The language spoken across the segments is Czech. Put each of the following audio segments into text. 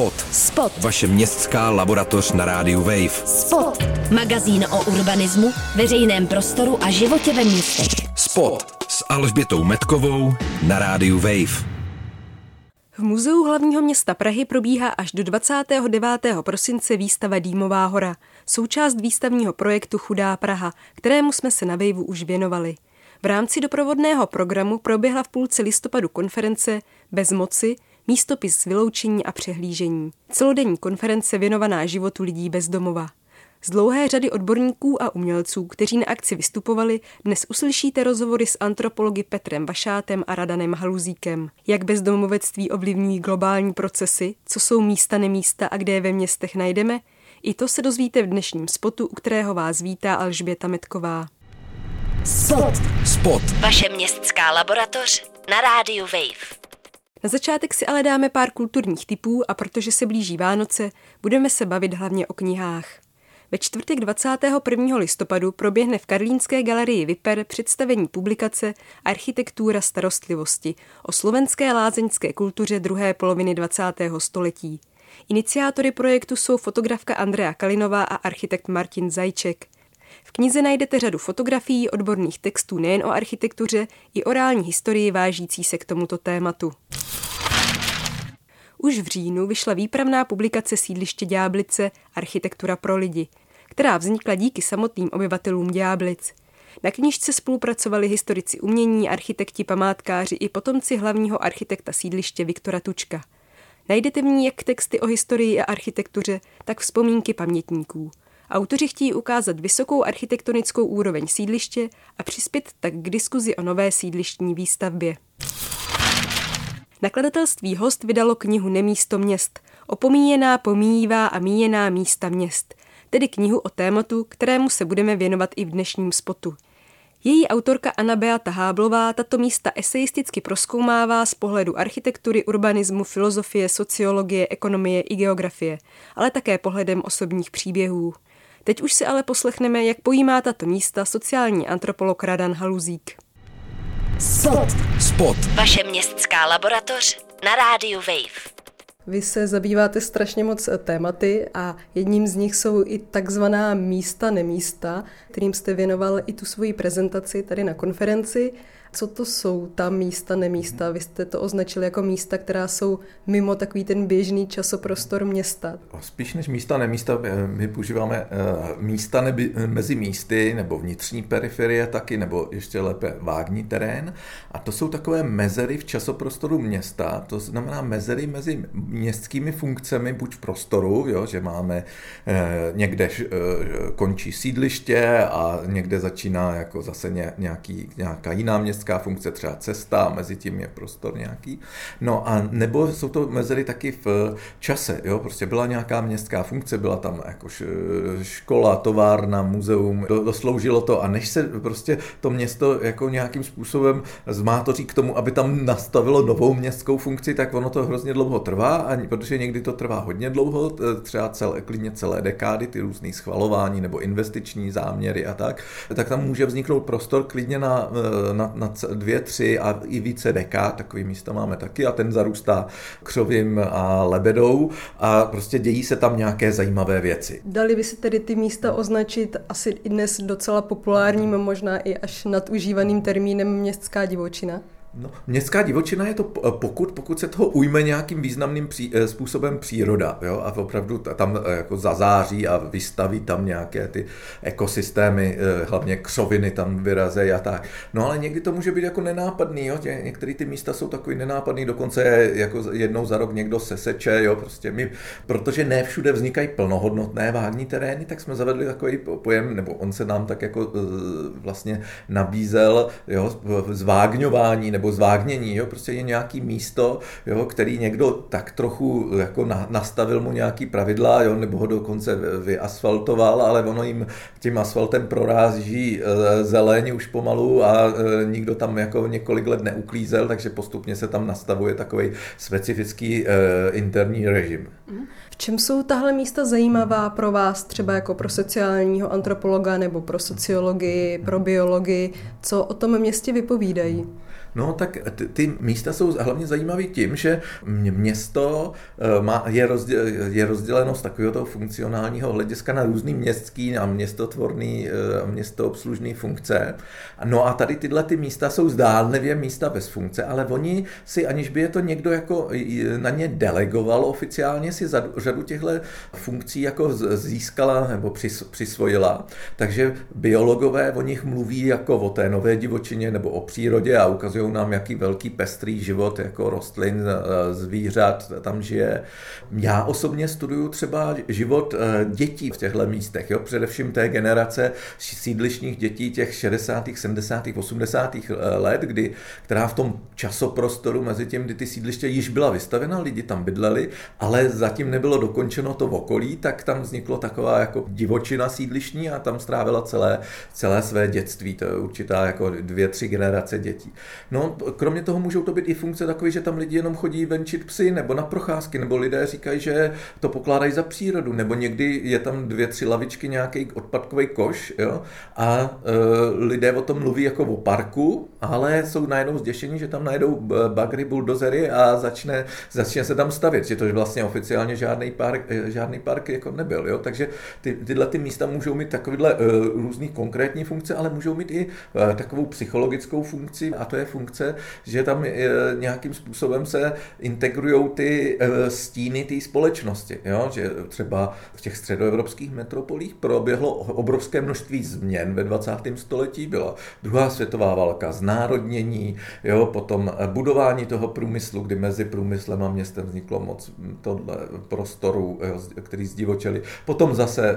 Spot. Spot. Vaše městská laboratoř na rádiu Wave. Spot. Magazín o urbanismu, veřejném prostoru a životě ve městech. Spot s Alžbětou Metkovou na rádiu Wave. V Muzeu hlavního města Prahy probíhá až do 29. prosince výstava Dýmová hora, součást výstavního projektu Chudá Praha, kterému jsme se na Vejvu už věnovali. V rámci doprovodného programu proběhla v půlce listopadu konference Bez moci, místopis vyloučení a přehlížení. Celodenní konference věnovaná životu lidí bez domova. Z dlouhé řady odborníků a umělců, kteří na akci vystupovali, dnes uslyšíte rozhovory s antropology Petrem Vašátem a Radanem Haluzíkem. Jak bezdomovectví ovlivňují globální procesy, co jsou místa nemísta a kde je ve městech najdeme, i to se dozvíte v dnešním spotu, u kterého vás vítá Alžběta Metková. Spot. Spot. Vaše městská laboratoř na rádiu Wave. Na začátek si ale dáme pár kulturních typů a protože se blíží Vánoce, budeme se bavit hlavně o knihách. Ve čtvrtek 21. listopadu proběhne v Karlínské galerii Viper představení publikace Architektura starostlivosti o slovenské lázeňské kultuře druhé poloviny 20. století. Iniciátory projektu jsou fotografka Andrea Kalinová a architekt Martin Zajček. V knize najdete řadu fotografií, odborných textů nejen o architektuře, i orální historii vážící se k tomuto tématu. Už v říjnu vyšla výpravná publikace sídliště Ďáblice Architektura pro lidi, která vznikla díky samotným obyvatelům Ďáblic. Na knižce spolupracovali historici umění, architekti, památkáři i potomci hlavního architekta sídliště Viktora Tučka. Najdete v ní jak texty o historii a architektuře, tak vzpomínky pamětníků. Autoři chtějí ukázat vysokou architektonickou úroveň sídliště a přispět tak k diskuzi o nové sídlištní výstavbě. Nakladatelství Host vydalo knihu Nemísto měst, opomíjená, pomíjivá a míjená místa měst, tedy knihu o tématu, kterému se budeme věnovat i v dnešním spotu. Její autorka Anna Beata Háblová tato místa esejisticky proskoumává z pohledu architektury, urbanismu, filozofie, sociologie, ekonomie i geografie, ale také pohledem osobních příběhů. Teď už si ale poslechneme, jak pojímá tato místa sociální antropolog Radan Haluzík. Spot. Spot. Vaše městská laboratoř na rádiu Wave. Vy se zabýváte strašně moc tématy a jedním z nich jsou i takzvaná místa nemísta, kterým jste věnoval i tu svoji prezentaci tady na konferenci. Co to jsou ta místa, nemísta? Vy jste to označili jako místa, která jsou mimo takový ten běžný časoprostor města. Spíš než místa, nemísta, eh, my používáme eh, místa neby, mezi místy, nebo vnitřní periferie taky, nebo ještě lépe vágní terén. A to jsou takové mezery v časoprostoru města, to znamená mezery mezi městskými funkcemi, buď v prostoru, jo, že máme eh, někde končí sídliště a někde začíná jako zase nějaký, nějaká jiná městská městská funkce, třeba cesta, mezi tím je prostor nějaký. No a nebo jsou to mezery taky v čase, jo, prostě byla nějaká městská funkce, byla tam jako škola, továrna, muzeum, dosloužilo to a než se prostě to město jako nějakým způsobem zmátoří k tomu, aby tam nastavilo novou městskou funkci, tak ono to hrozně dlouho trvá, a protože někdy to trvá hodně dlouho, třeba celé, klidně celé dekády, ty různé schvalování nebo investiční záměry a tak, tak tam může vzniknout prostor klidně na, na, na dvě, tři a i více dekád, takový místa máme taky a ten zarůstá křovím a lebedou a prostě dějí se tam nějaké zajímavé věci. Dali by se tedy ty místa označit asi i dnes docela populárním, možná i až nadužívaným termínem městská divočina? No, městská divočina je to pokud, pokud se toho ujme nějakým významným pří, eh, způsobem příroda jo, a opravdu tam eh, jako zazáří a vystaví tam nějaké ty ekosystémy, eh, hlavně křoviny tam vyrazejí a tak. No ale někdy to může být jako nenápadný, jo, některé ty místa jsou takový nenápadný, dokonce jako jednou za rok někdo seseče, jo, prostě my, protože ne všude vznikají plnohodnotné vágní terény, tak jsme zavedli takový pojem, nebo on se nám tak jako vlastně nabízel, jo, zvágňování nebo zvágnění, jo, prostě je nějaký místo, jo, který někdo tak trochu jako na, nastavil mu nějaký pravidla, jo, nebo ho dokonce vyasfaltoval, ale ono jim tím asfaltem prorází e, zeleň už pomalu a e, nikdo tam jako několik let neuklízel, takže postupně se tam nastavuje takový specifický e, interní režim. V čem jsou tahle místa zajímavá pro vás, třeba jako pro sociálního antropologa nebo pro sociologii, pro biologii? Co o tom městě vypovídají? No tak ty místa jsou hlavně zajímavé tím, že město eh, má, je, rozděl, je rozděleno z takového toho funkcionálního hlediska na různý městský a městotvorný a městoobslužný funkce. No a tady tyhle ty místa jsou zdálnivě místa bez funkce, ale oni si, aniž by je to někdo jako na ně delegoval oficiálně, si za, řadu těchto funkcí jako získala nebo přisvojila. Takže biologové o nich mluví jako o té nové divočině nebo o přírodě a ukazují nám, jaký velký pestrý život jako rostlin, e, zvířat tam žije. Já osobně studuju třeba život e, dětí v těchto místech, jo? především té generace sídlišních dětí těch 60., 70., 80. let, kdy, která v tom časoprostoru mezi tím, kdy ty sídliště již byla vystavena, lidi tam bydleli, ale zatím nebylo dokončeno to v okolí, tak tam vzniklo taková jako divočina sídlišní a tam strávila celé, celé své dětství. To je určitá jako dvě, tři generace dětí. No, kromě toho můžou to být i funkce takové, že tam lidi jenom chodí venčit psy nebo na procházky, nebo lidé říkají, že to pokládají za přírodu, nebo někdy je tam dvě, tři lavičky, nějaký odpadkový koš, jo, a e, lidé o tom mluví jako o parku, ale jsou najednou zděšení, že tam najdou bagry, buldozery a začne, začne se tam stavět, že to je vlastně oficiálně žádný park, e, žádný park jako nebyl, jo, takže ty, tyhle ty místa můžou mít takovýhle uh, různý konkrétní funkce, ale můžou mít i uh, takovou psychologickou funkci a to je funkce, že tam uh, nějakým způsobem se integrují ty uh, stíny té společnosti, jo, že třeba v těch středoevropských metropolích proběhlo obrovské množství změn ve 20. století, byla druhá světová válka, znárodnění, jo, potom budování toho průmyslu, kdy mezi průmyslem a městem vzniklo moc tohle prostoru, jo, který zdivočeli. Potom zase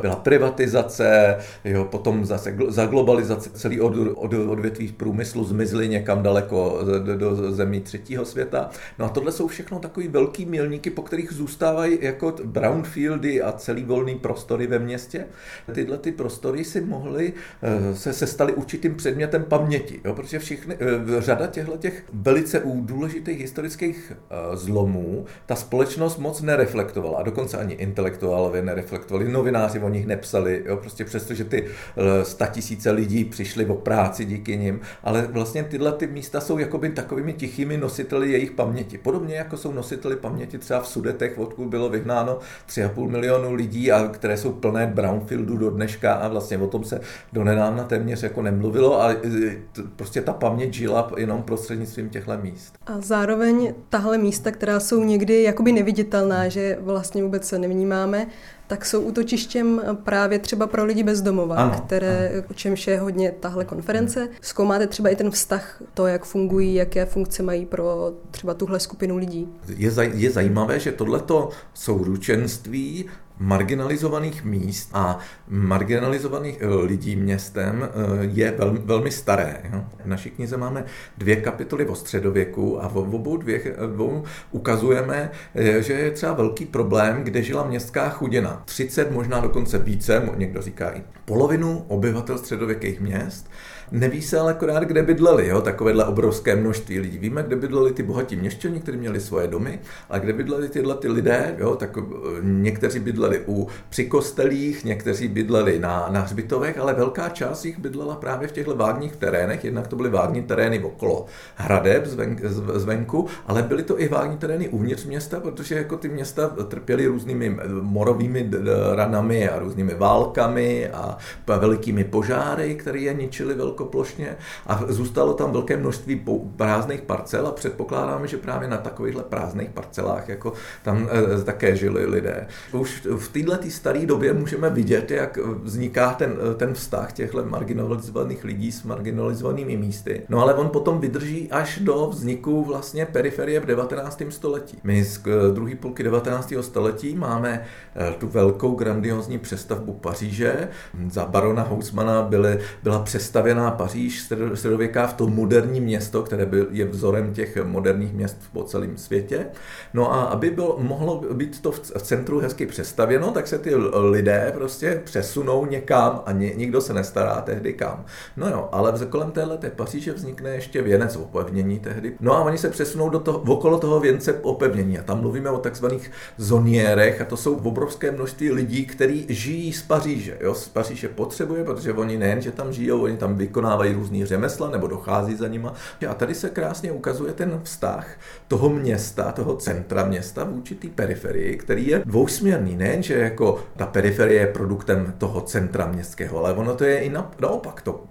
byla privatizace, jo, potom zase za globalizace celý od, od, odvětví průmyslu zmizly někam daleko do, do zemí třetího světa. No a tohle jsou všechno takový velký milníky, po kterých zůstávají jako brownfieldy a celý volný prostory ve městě. Tyhle ty prostory si mohly, uh, se, se staly určitým předmětem paměti, jo, protože všechny, uh, řada těchto těch velice důležitých historických uh, zlomů ta společnost moc nereflektovala a dokonce ani intelektuálové nereflektovali, novináři o nich nepsali, jo, prostě přesto, že ty eh, statisíce lidí přišli o práci díky nim, ale vlastně tyhle ty místa jsou jakoby takovými tichými nositeli jejich paměti. Podobně jako jsou nositeli paměti třeba v Sudetech, odkud bylo vyhnáno 3,5 milionu lidí, a které jsou plné brownfieldu do dneška a vlastně o tom se donedávna téměř jako nemluvilo a eh, prostě ta paměť žila jenom prostřednictvím těchto míst. A zároveň tahle místa, která jsou někdy jakoby neviditelná, že vlastně vůbec se nevnímáme, tak jsou útočištěm právě třeba pro lidi bezdomova, ano, které, ano. o čemž je hodně tahle konference. Zkoumáte třeba i ten vztah, to, jak fungují, jaké funkce mají pro třeba tuhle skupinu lidí. Je, zaj, je zajímavé, že tohleto souručenství marginalizovaných míst a marginalizovaných eh, lidí městem eh, je velmi, velmi staré. V naší knize máme dvě kapitoly o středověku a v obou dvě dvou ukazujeme, eh, že je třeba velký problém, kde žila městská chudina. 30, možná dokonce více, někdo říká i polovinu obyvatel středověkých měst Neví se ale akorát, kde bydleli, jo, takovéhle obrovské množství lidí. Víme, kde bydleli ty bohatí měšťani, kteří měli svoje domy, a kde bydleli tyhle ty lidé, jo, tak eh, někteří bydleli u při kostelích, někteří bydleli na, na hřbitovech, ale velká část jich bydlela právě v těchto vágních terénech. Jednak to byly vágní terény okolo hradeb zven, zvenku, ale byly to i vágní terény uvnitř města, protože jako ty města trpěly různými morovými ranami a různými válkami a velikými požáry, které je ničily velkou velkoplošně a zůstalo tam velké množství prázdných parcel a předpokládáme, že právě na takovýchhle prázdných parcelách jako tam e, také žili lidé. Už v této staré době můžeme vidět, jak vzniká ten, ten vztah těchto marginalizovaných lidí s marginalizovanými místy. No ale on potom vydrží až do vzniku vlastně periferie v 19. století. My z druhé půlky 19. století máme e, tu velkou grandiozní přestavbu Paříže. Za barona Hausmana byly, byla přestavěna Paříž, středověká, v to moderní město, které byl, je vzorem těch moderních měst po celém světě. No a aby bylo, mohlo být to v centru hezky přestavěno, tak se ty lidé prostě přesunou někam a ně, nikdo se nestará tehdy kam. No jo, ale kolem téhle té Paříže vznikne ještě věnec opevnění tehdy. No a oni se přesunou do toho, okolo toho věnce opevnění a tam mluvíme o takzvaných zoniérech a to jsou obrovské množství lidí, kteří žijí z Paříže. Jo? Z Paříže potřebuje, protože oni nejen, že tam žijou, oni tam vy, vykonávají různý řemesla nebo dochází za nima. A tady se krásně ukazuje ten vztah toho města, toho centra města vůči té periferii, který je dvousměrný. Nejen, že jako ta periferie je produktem toho centra městského, ale ono to je i naopak. To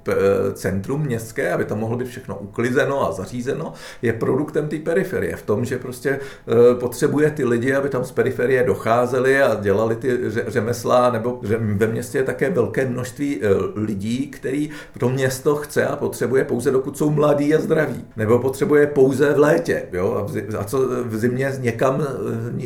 centrum městské, aby tam mohlo být všechno uklizeno a zařízeno, je produktem té periferie. V tom, že prostě e, potřebuje ty lidi, aby tam z periferie docházeli a dělali ty řemesla, nebo že ve městě je také velké množství e, lidí, který to město chce a potřebuje pouze dokud jsou mladí a zdraví. Nebo potřebuje pouze v létě, jo, a co v zimě někam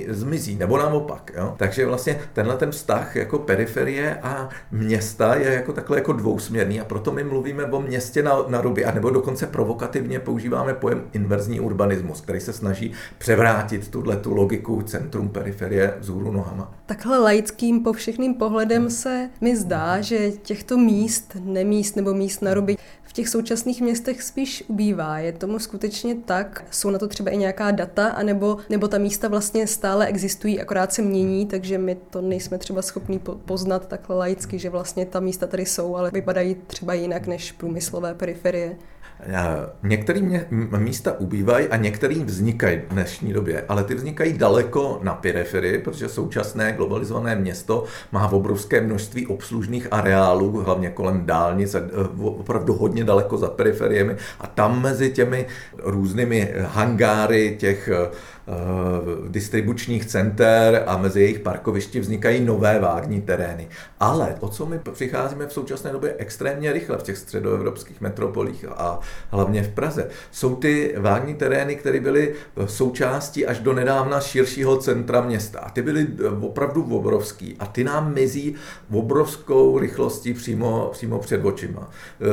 e, zmizí, nebo naopak. Jo. Takže vlastně tenhle ten vztah jako periferie a města je jako takhle jako dvousměrný a proto my mluvíme o městě na, na ruby, anebo dokonce provokativně používáme pojem inverzní urbanismus, který se snaží převrátit tuhle tu logiku centrum periferie vzhůru nohama. Takhle laickým povšechným pohledem se mi zdá, že těchto míst, nemíst nebo míst na ruby v těch současných městech spíš ubývá. Je tomu skutečně tak? Jsou na to třeba i nějaká data, anebo, nebo ta místa vlastně stále existují, akorát se mění, takže my to nejsme třeba schopni poznat takhle laicky, že vlastně ta místa tady jsou, ale vypadají třeba jinak než průmyslové periferie. Některé místa ubývají a některé vznikají v dnešní době, ale ty vznikají daleko na periferii, protože současné globalizované město má v obrovské množství obslužných areálů, hlavně kolem dálnic, a e, opravdu hodně daleko za periferiemi. A tam mezi těmi různými hangáry těch Eh, distribučních center a mezi jejich parkovišti vznikají nové vágní terény. Ale o co my přicházíme v současné době extrémně rychle v těch středoevropských metropolích a hlavně v Praze, jsou ty vágní terény, které byly součástí až do nedávna širšího centra města. A ty byly opravdu obrovský a ty nám mizí obrovskou rychlostí přímo, přímo před očima.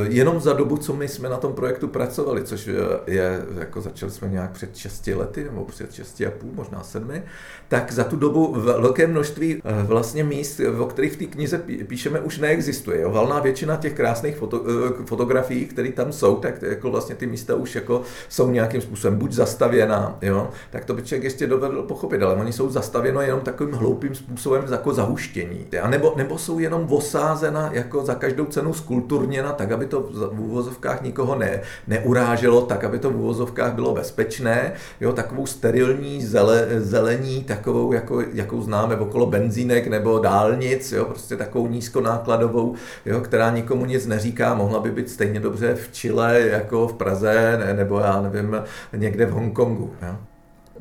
Jenom za dobu, co my jsme na tom projektu pracovali, což je, jako začali jsme nějak před 6 lety nebo před 6,5, možná 7, tak za tu dobu velké množství eh, vlastně míst, o kterých v té knize píšeme, už neexistuje. Jo. Valná většina těch krásných foto, eh, fotografií, které tam jsou, tak jako vlastně ty místa už jako jsou nějakým způsobem buď zastavěná, jo, tak to by člověk ještě dovedl pochopit, ale oni jsou zastavěno jenom takovým hloupým způsobem jako zahuštění. A nebo, nebo jsou jenom osázena jako za každou cenu skulturněna, tak, aby to v úvozovkách nikoho ne, neuráželo, tak, aby to v úvozovkách bylo bezpečné, jo, takovou sterilní sterilní zele, zelení, takovou, jako, jakou známe okolo benzínek nebo dálnic, jo, prostě takovou nízkonákladovou, jo, která nikomu nic neříká, mohla by být stejně dobře v Chile jako v Praze, ne, nebo já nevím, někde v Hongkongu. Jo.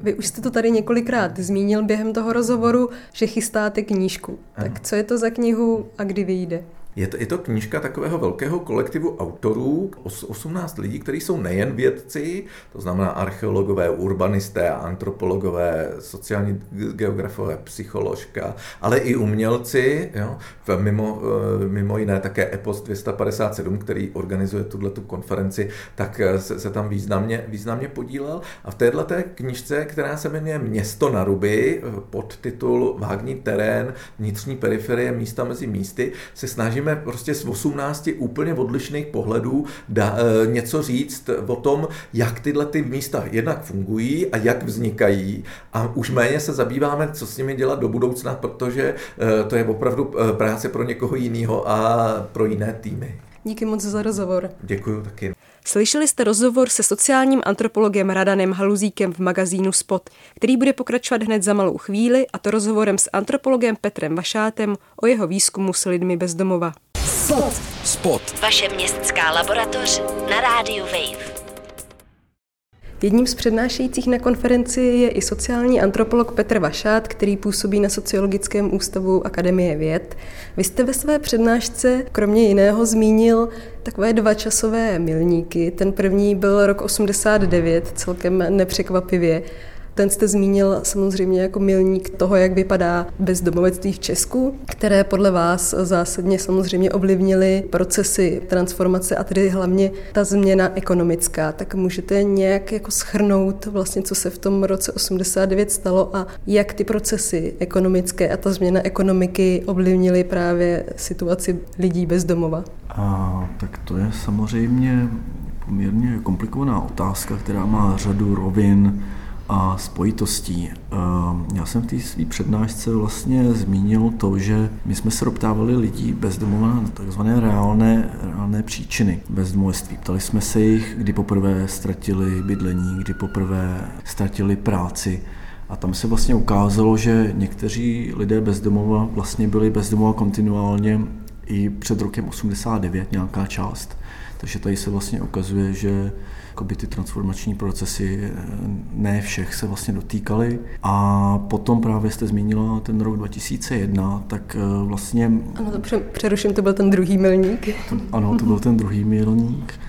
Vy už jste to tady několikrát zmínil během toho rozhovoru, že chystáte knížku. Tak co je to za knihu a kdy vyjde? Je to, je to knížka takového velkého kolektivu autorů, 18 lidí, kteří jsou nejen vědci, to znamená archeologové, urbanisté, antropologové, sociální geografové, psycholožka, ale i umělci, jo, mimo, eh, mimo jiné také EPOS 257, který organizuje tuhle tu konferenci, tak eh, se, se tam významně, významně podílel. A v této knižce, která se jmenuje Město na ruby, eh, pod titul Vágní terén, vnitřní periferie, místa mezi místy, se snaží snažíme prostě z 18 úplně odlišných pohledů da, e, něco říct o tom, jak tyhle ty místa jednak fungují a jak vznikají. A už méně se zabýváme, co s nimi dělat do budoucna, protože e, to je opravdu e, práce pro někoho jiného a pro jiné týmy. Díky moc za rozhovor. Děkuji taky. Slyšeli jste rozhovor se sociálním antropologem Radanem Haluzíkem v magazínu Spot, který bude pokračovat hned za malou chvíli a to rozhovorem s antropologem Petrem Vašátem o jeho výzkumu s lidmi bez domova. Spot. Spot. Vaše městská laboratoř na rádiu Wave. Jedním z přednášejících na konferenci je i sociální antropolog Petr Vašát, který působí na Sociologickém ústavu Akademie věd. Vy jste ve své přednášce kromě jiného zmínil takové dva časové milníky. Ten první byl rok 89, celkem nepřekvapivě. Ten jste zmínil samozřejmě jako milník toho, jak vypadá bezdomovectví v Česku, které podle vás zásadně samozřejmě ovlivnily procesy transformace a tedy hlavně ta změna ekonomická. Tak můžete nějak jako schrnout vlastně, co se v tom roce 89 stalo a jak ty procesy ekonomické a ta změna ekonomiky ovlivnily právě situaci lidí bez domova? A, tak to je samozřejmě poměrně komplikovaná otázka, která má řadu rovin a spojitostí. Já jsem v té své přednášce vlastně zmínil to, že my jsme se doptávali lidí bezdomova na takzvané reálné, reálné příčiny bezdomovectví. Ptali jsme se jich, kdy poprvé ztratili bydlení, kdy poprvé ztratili práci, a tam se vlastně ukázalo, že někteří lidé bezdomova vlastně byli bezdomova kontinuálně i před rokem 89 nějaká část. Takže tady se vlastně ukazuje, že jakoby ty transformační procesy eh, ne všech se vlastně dotýkaly. A potom právě jste zmínila ten rok 2001, tak eh, vlastně... Ano, to přeruším, to byl ten druhý milník. To, ano, to byl ten druhý milník.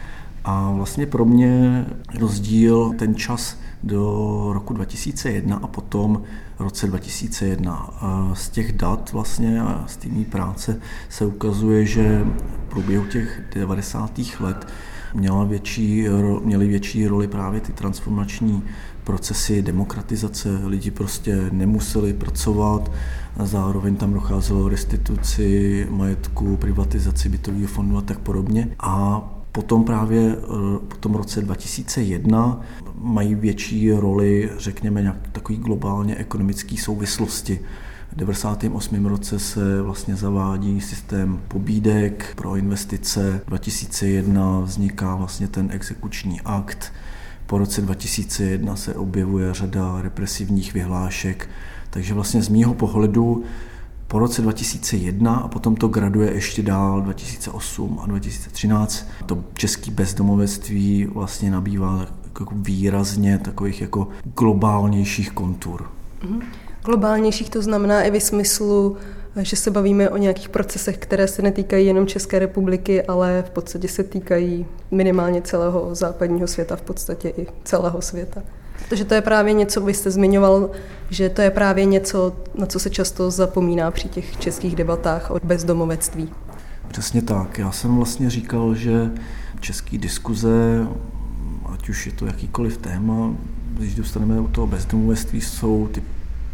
A vlastně pro mě rozdíl ten čas do roku 2001 a potom roce 2001. Z těch dat vlastně a z té práce se ukazuje, že v průběhu těch 90. let měla větší, měly větší roli právě ty transformační procesy demokratizace. Lidi prostě nemuseli pracovat, zároveň tam docházelo restituci majetku, privatizaci bytového fondu a tak podobně. A Potom právě po tom roce 2001 mají větší roli, řekněme, nějak takový globálně ekonomické souvislosti. V 98. roce se vlastně zavádí systém pobídek pro investice. 2001 vzniká vlastně ten exekuční akt. Po roce 2001 se objevuje řada represivních vyhlášek. Takže vlastně z mýho pohledu po roce 2001 a potom to graduje ještě dál 2008 a 2013. To český bezdomovectví vlastně nabývá jako výrazně takových jako globálnějších kontur. Mm-hmm. Globálnějších to znamená i ve smyslu, že se bavíme o nějakých procesech, které se netýkají jenom České republiky, ale v podstatě se týkají minimálně celého západního světa, v podstatě i celého světa. Protože to je právě něco, vy jste zmiňoval, že to je právě něco, na co se často zapomíná při těch českých debatách o bezdomovectví. Přesně tak. Já jsem vlastně říkal, že český diskuze, ať už je to jakýkoliv téma, když dostaneme u toho bezdomovectví, jsou ty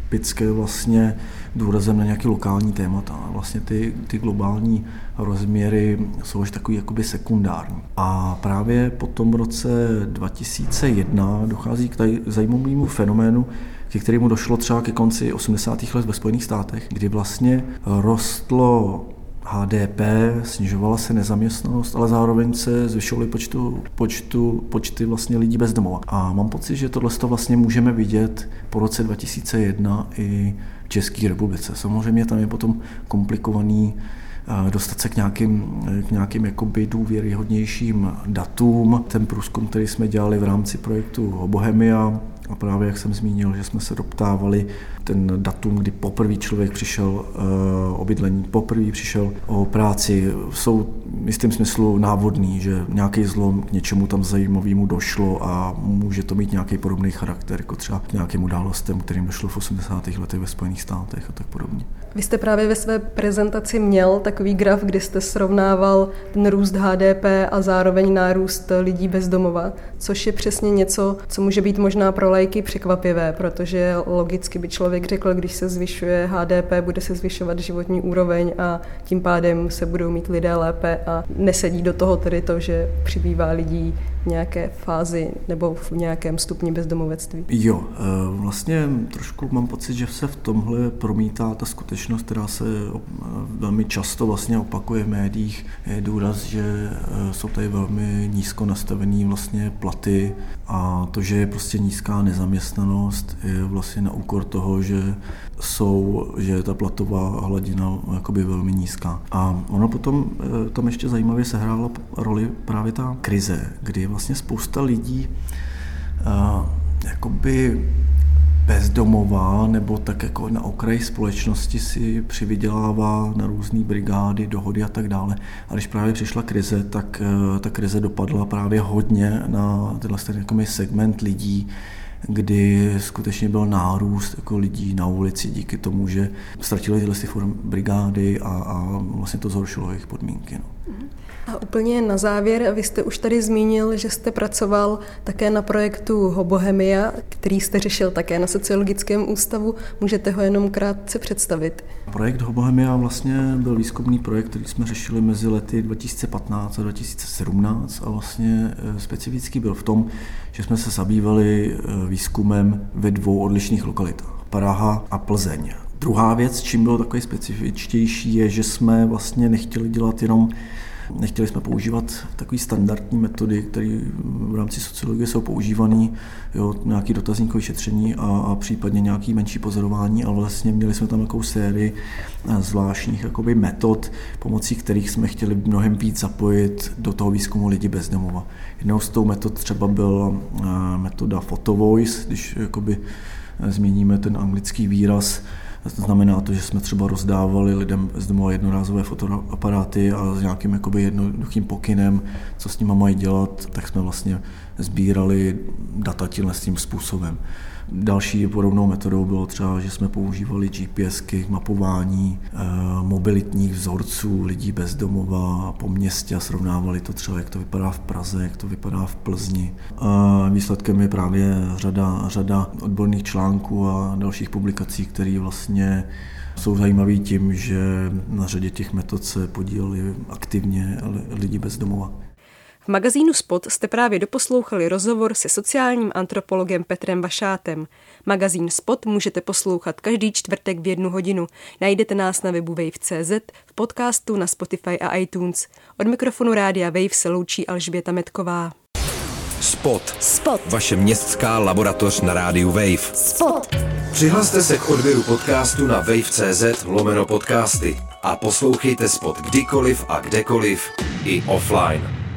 typické vlastně důrazem na nějaký lokální témata. Vlastně ty, ty globální rozměry jsou až takový jakoby sekundární. A právě po tom roce 2001 dochází k tady zajímavému fenoménu, ke kterému došlo třeba ke konci 80. let ve Spojených státech, kdy vlastně rostlo HDP, snižovala se nezaměstnanost, ale zároveň se zvyšovaly počtu, počtu, počty vlastně lidí bez domova. A mám pocit, že tohle vlastně můžeme vidět po roce 2001 i v České republice. Samozřejmě tam je potom komplikovaný eh, dostat se k nějakým, k nějakým jakoby důvěryhodnějším datům. Ten průzkum, který jsme dělali v rámci projektu Bohemia, a právě jak jsem zmínil, že jsme se doptávali ten datum, kdy poprvé člověk přišel uh, o bydlení, poprvé přišel o práci, jsou v jistém smyslu návodný, že nějaký zlom k něčemu tam zajímavému došlo a může to mít nějaký podobný charakter, jako třeba k nějakým událostem, kterým došlo v 80. letech ve Spojených státech a tak podobně. Vy jste právě ve své prezentaci měl takový graf, kdy jste srovnával ten růst HDP a zároveň nárůst lidí bez domova, což je přesně něco, co může být možná pro lajky překvapivé, protože logicky by člověk řekl, když se zvyšuje HDP, bude se zvyšovat životní úroveň a tím pádem se budou mít lidé lépe a nesedí do toho tedy to, že přibývá lidí v nějaké fázi nebo v nějakém stupni bezdomovectví. Jo, eh, vlastně trošku mám pocit, že se v tomhle promítá ta skutečnost, která se eh, velmi často vlastně opakuje v médiích, je důraz, že eh, jsou tady velmi nízko nastavený vlastně platy a to, že je prostě nízká nezaměstnanost, je vlastně na úkor toho, že jsou, že je ta platová hladina jakoby velmi nízká. A ono potom tam ještě zajímavě sehrála roli právě ta krize, kdy vlastně spousta lidí jakoby bezdomová nebo tak jako na okraji společnosti si přivydělává na různé brigády, dohody a tak dále. A když právě přišla krize, tak e, ta krize dopadla právě hodně na tenhle ten segment lidí, kdy skutečně byl nárůst jako lidí na ulici díky tomu, že ztratili tyhle brigády a, a vlastně to zhoršilo jejich podmínky. No. A úplně na závěr, vy jste už tady zmínil, že jste pracoval také na projektu Hobohemia, který jste řešil také na Sociologickém ústavu. Můžete ho jenom krátce představit? Projekt Hobohemia vlastně byl výzkumný projekt, který jsme řešili mezi lety 2015 a 2017 a vlastně eh, specifický byl v tom, že jsme se zabývali eh, výzkumem ve dvou odlišných lokalitách. Praha a Plzeň. Druhá věc, čím bylo takový specifičtější, je, že jsme vlastně nechtěli dělat jenom Nechtěli jsme používat takové standardní metody, které v rámci sociologie jsou používané, jo, nějaký dotazníkové šetření a, a případně nějaký menší pozorování, ale vlastně měli jsme tam takovou sérii eh, zvláštních jakoby, metod, pomocí kterých jsme chtěli mnohem víc zapojit do toho výzkumu lidi bez domova. Jednou z tou metod třeba byla eh, metoda photo voice, když jakoby, eh, změníme ten anglický výraz, Znamená to, že jsme třeba rozdávali lidem z domova jednorázové fotoaparáty a s nějakým jakoby jednoduchým pokynem, co s nimi mají dělat, tak jsme vlastně sbírali data tímhle s tím způsobem. Další podobnou metodou bylo třeba, že jsme používali GPSky k mapování e, mobilitních vzorců lidí bez domova po městě a srovnávali to třeba, jak to vypadá v Praze, jak to vypadá v Plzni. Výsledkem je právě řada, řada odborných článků a dalších publikací, které vlastně jsou zajímavé tím, že na řadě těch metod se podíleli aktivně lidi bez domova. V magazínu Spot jste právě doposlouchali rozhovor se sociálním antropologem Petrem Vašátem. Magazín Spot můžete poslouchat každý čtvrtek v jednu hodinu. Najdete nás na webu Wave.cz, v podcastu na Spotify a iTunes. Od mikrofonu rádia Wave se loučí Alžběta Metková. Spot. Spot. Vaše městská laboratoř na rádiu Wave. Spot. Přihlaste se k odběru podcastu na wave.cz lomeno podcasty a poslouchejte Spot kdykoliv a kdekoliv i offline.